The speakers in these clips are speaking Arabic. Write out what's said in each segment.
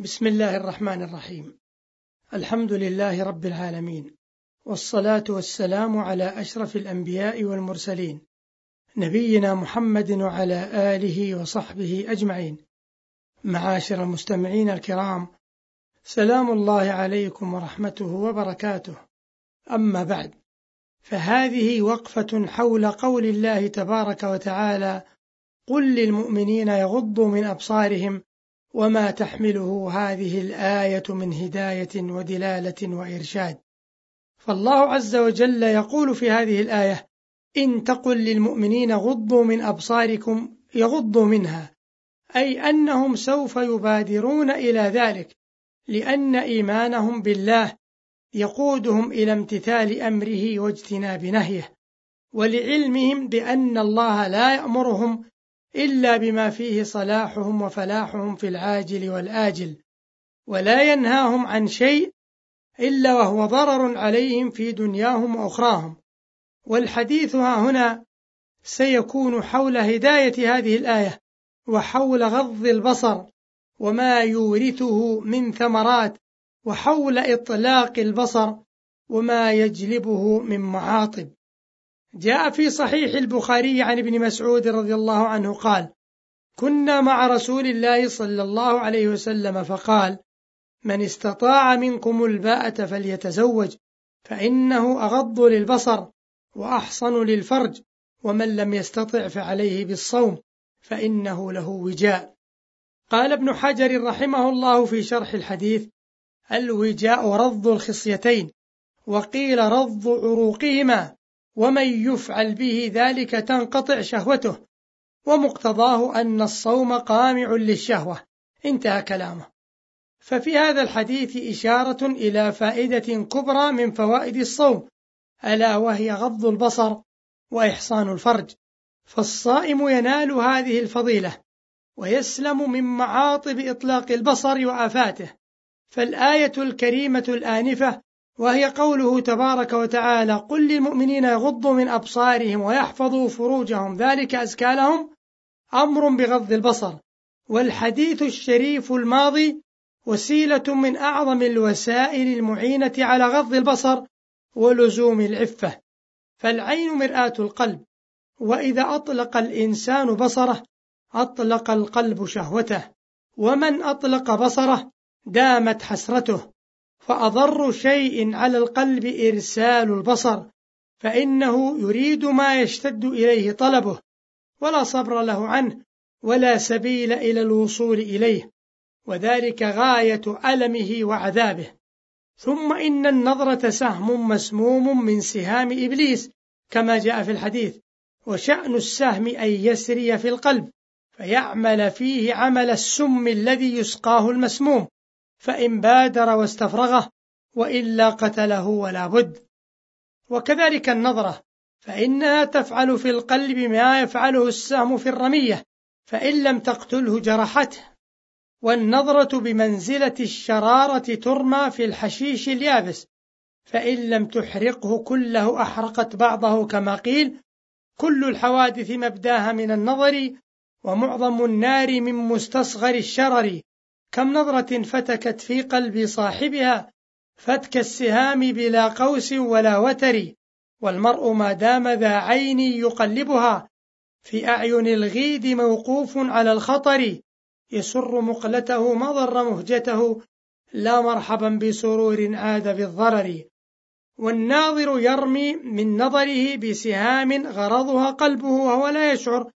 بسم الله الرحمن الرحيم. الحمد لله رب العالمين. والصلاة والسلام على أشرف الأنبياء والمرسلين. نبينا محمد وعلى آله وصحبه أجمعين. معاشر المستمعين الكرام سلام الله عليكم ورحمته وبركاته. أما بعد فهذه وقفة حول قول الله تبارك وتعالى قل للمؤمنين يغضوا من أبصارهم وما تحمله هذه الآية من هداية ودلالة وإرشاد. فالله عز وجل يقول في هذه الآية إن تقل للمؤمنين غضوا من أبصاركم يغضوا منها أي أنهم سوف يبادرون إلى ذلك لأن إيمانهم بالله يقودهم إلى امتثال أمره واجتناب نهيه ولعلمهم بأن الله لا يأمرهم إلا بما فيه صلاحهم وفلاحهم في العاجل والآجل ولا ينهاهم عن شيء إلا وهو ضرر عليهم في دنياهم وأخراهم. والحديث ها هنا سيكون حول هداية هذه الآية وحول غض البصر وما يورثه من ثمرات وحول إطلاق البصر وما يجلبه من معاطب. جاء في صحيح البخاري عن ابن مسعود رضي الله عنه قال كنا مع رسول الله صلى الله عليه وسلم فقال من استطاع منكم الباءة فليتزوج فإنه أغض للبصر وأحصن للفرج ومن لم يستطع فعليه بالصوم فإنه له وجاء. قال ابن حجر رحمه الله في شرح الحديث الوجاء رض الخصيتين وقيل رض عروقهما ومن يفعل به ذلك تنقطع شهوته ومقتضاه أن الصوم قامع للشهوة. انتهى كلامه. ففي هذا الحديث إشارة إلى فائدة كبرى من فوائد الصوم ألا وهي غض البصر وإحصان الفرج. فالصائم ينال هذه الفضيلة ويسلم من معاطب إطلاق البصر وآفاته. فالآية الكريمة الآنفة وهي قوله تبارك وتعالى قل للمؤمنين يغضوا من أبصارهم ويحفظوا فروجهم ذلك أزكى لهم أمر بغض البصر والحديث الشريف الماضي وسيلة من أعظم الوسائل المعينة على غض البصر ولزوم العفة فالعين مرآة القلب وإذا أطلق الإنسان بصره أطلق القلب شهوته ومن أطلق بصره دامت حسرته فأضر شيء على القلب إرسال البصر فإنه يريد ما يشتد إليه طلبه ولا صبر له عنه ولا سبيل إلى الوصول إليه وذلك غاية ألمه وعذابه. ثم إن النظرة سهم مسموم من سهام إبليس كما جاء في الحديث وشأن السهم أن يسري في القلب فيعمل فيه عمل السم الذي يسقاه المسموم. فإن بادر واستفرغه وإلا قتله ولا بد. وكذلك النظرة فإنها تفعل في القلب ما يفعله السهم في الرمية فإن لم تقتله جرحته. والنظرة بمنزلة الشرارة ترمى في الحشيش اليابس فإن لم تحرقه كله أحرقت بعضه كما قيل. كل الحوادث مبداها من النظر ومعظم النار من مستصغر الشرر. كم نظرة فتكت في قلب صاحبها فتك السهام بلا قوس ولا وتر والمرء ما دام ذا عين يقلبها. في أعين الغيد موقوف على الخطر يسر مقلته ما ضر مهجته لا مرحبا بسرور عاد بالضرر. والناظر يرمي من نظره بسهام غرضها قلبه وهو لا يشعر.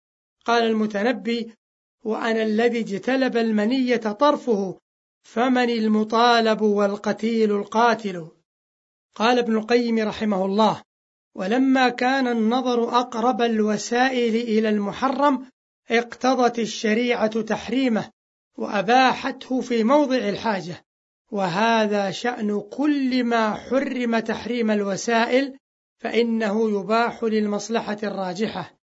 قال المتنبي وأنا الذي اجتلب المنية طرفه فمن المطالب والقتيل القاتل؟ قال ابن القيم رحمه الله ولما كان النظر أقرب الوسائل إلى المحرم اقتضت الشريعة تحريمه وأباحته في موضع الحاجة. وهذا شأن كل ما حرم تحريم الوسائل فإنه يباح للمصلحة الراجحة.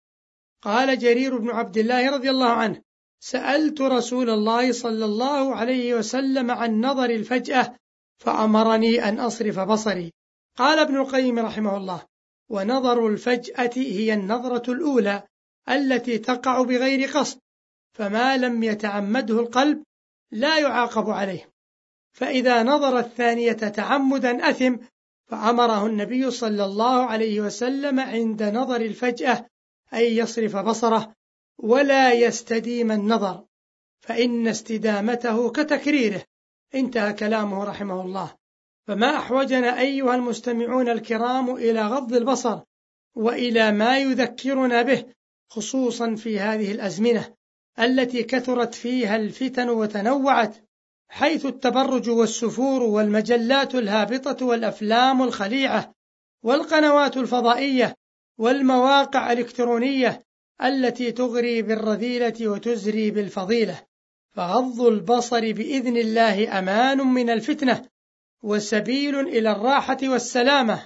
قال جرير بن عبد الله رضي الله عنه سألت رسول الله صلى الله عليه وسلم عن نظر الفجأة فأمرني أن أصرف بصري. قال ابن القيم رحمه الله ونظر الفجأة هي النظرة الأولى التي تقع بغير قصد فما لم يتعمده القلب لا يعاقب عليه. فإذا نظر الثانية تعمدا أثم فأمره النبي صلى الله عليه وسلم عند نظر الفجأة أن يصرف بصره ولا يستديم النظر فإن استدامته كتكريره. انتهى كلامه رحمه الله. فما أحوجنا أيها المستمعون الكرام إلى غض البصر وإلى ما يذكرنا به خصوصا في هذه الأزمنة التي كثرت فيها الفتن وتنوعت حيث التبرج والسفور والمجلات الهابطة والأفلام الخليعة والقنوات الفضائية والمواقع الإلكترونية التي تغري بالرذيلة وتزري بالفضيلة فغض البصر بإذن الله أمان من الفتنة وسبيل إلى الراحة والسلامة.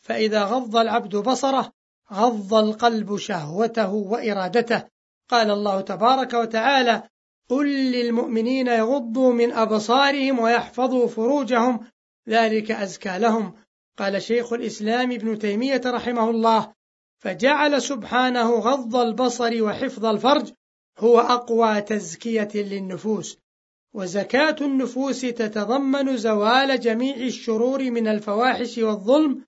فإذا غض العبد بصره غض القلب شهوته وإرادته. قال الله تبارك وتعالى قل للمؤمنين يغضوا من أبصارهم ويحفظوا فروجهم ذلك أزكى لهم. قال شيخ الإسلام ابن تيمية رحمه الله فجعل سبحانه غض البصر وحفظ الفرج هو أقوى تزكية للنفوس وزكاة النفوس تتضمن زوال جميع الشرور من الفواحش والظلم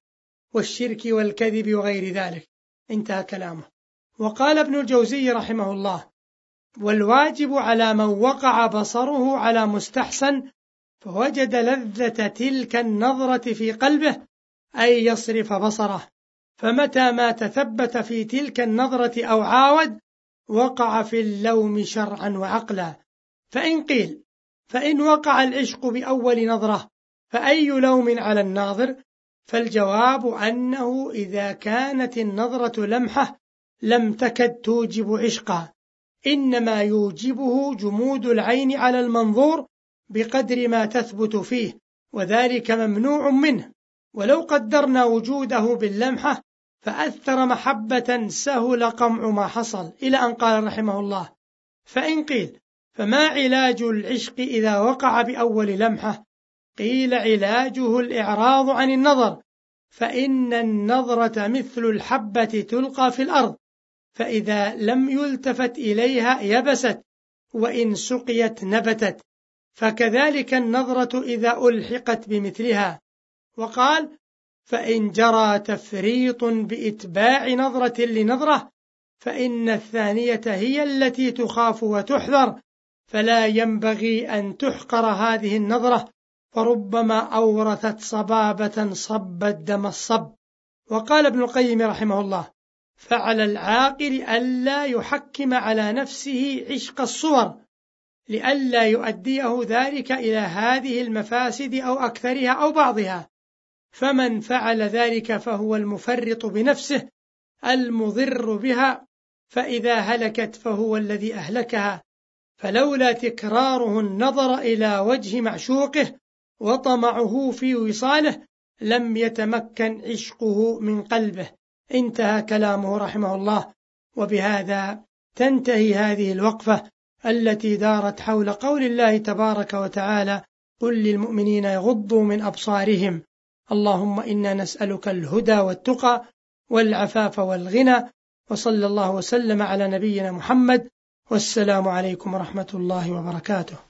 والشرك والكذب وغير ذلك. انتهى كلامه. وقال ابن الجوزي رحمه الله والواجب على من وقع بصره على مستحسن فوجد لذة تلك النظرة في قلبه أن يصرف بصره. فمتى ما تثبت في تلك النظرة أو عاود وقع في اللوم شرعا وعقلا. فإن قيل فإن وقع العشق بأول نظرة فأي لوم على الناظر؟ فالجواب أنه إذا كانت النظرة لمحة لم تكد توجب عشقا. إنما يوجبه جمود العين على المنظور بقدر ما تثبت فيه وذلك ممنوع منه. ولو قدرنا وجوده باللمحة فأثر محبة سهل قمع ما حصل إلى أن قال رحمه الله. فإن قيل فما علاج العشق إذا وقع بأول لمحة؟ قيل علاجه الإعراض عن النظر. فإن النظرة مثل الحبة تلقى في الأرض. فإذا لم يلتفت إليها يبست وإن سقيت نبتت. فكذلك النظرة إذا ألحقت بمثلها. وقال فإن جرى تفريط بإتباع نظرة لنظرة فإن الثانية هي التي تخاف وتحذر فلا ينبغي أن تحقر هذه النظرة فربما أورثت صبابة صبت دم الصب. وقال ابن القيم رحمه الله فعلى العاقل ألا يحكم على نفسه عشق الصور لئلا يؤديه ذلك إلى هذه المفاسد أو أكثرها أو بعضها. فمن فعل ذلك فهو المفرط بنفسه المضر بها فإذا هلكت فهو الذي أهلكها. فلولا تكراره النظر إلى وجه معشوقه وطمعه في وصاله لم يتمكن عشقه من قلبه. انتهى كلامه رحمه الله. وبهذا تنتهي هذه الوقفة التي دارت حول قول الله تبارك وتعالى قل للمؤمنين يغضوا من أبصارهم اللهم إنا نسألك الهدى والتقى والعفاف والغنى وصلى الله وسلم على نبينا محمد والسلام عليكم ورحمة الله وبركاته.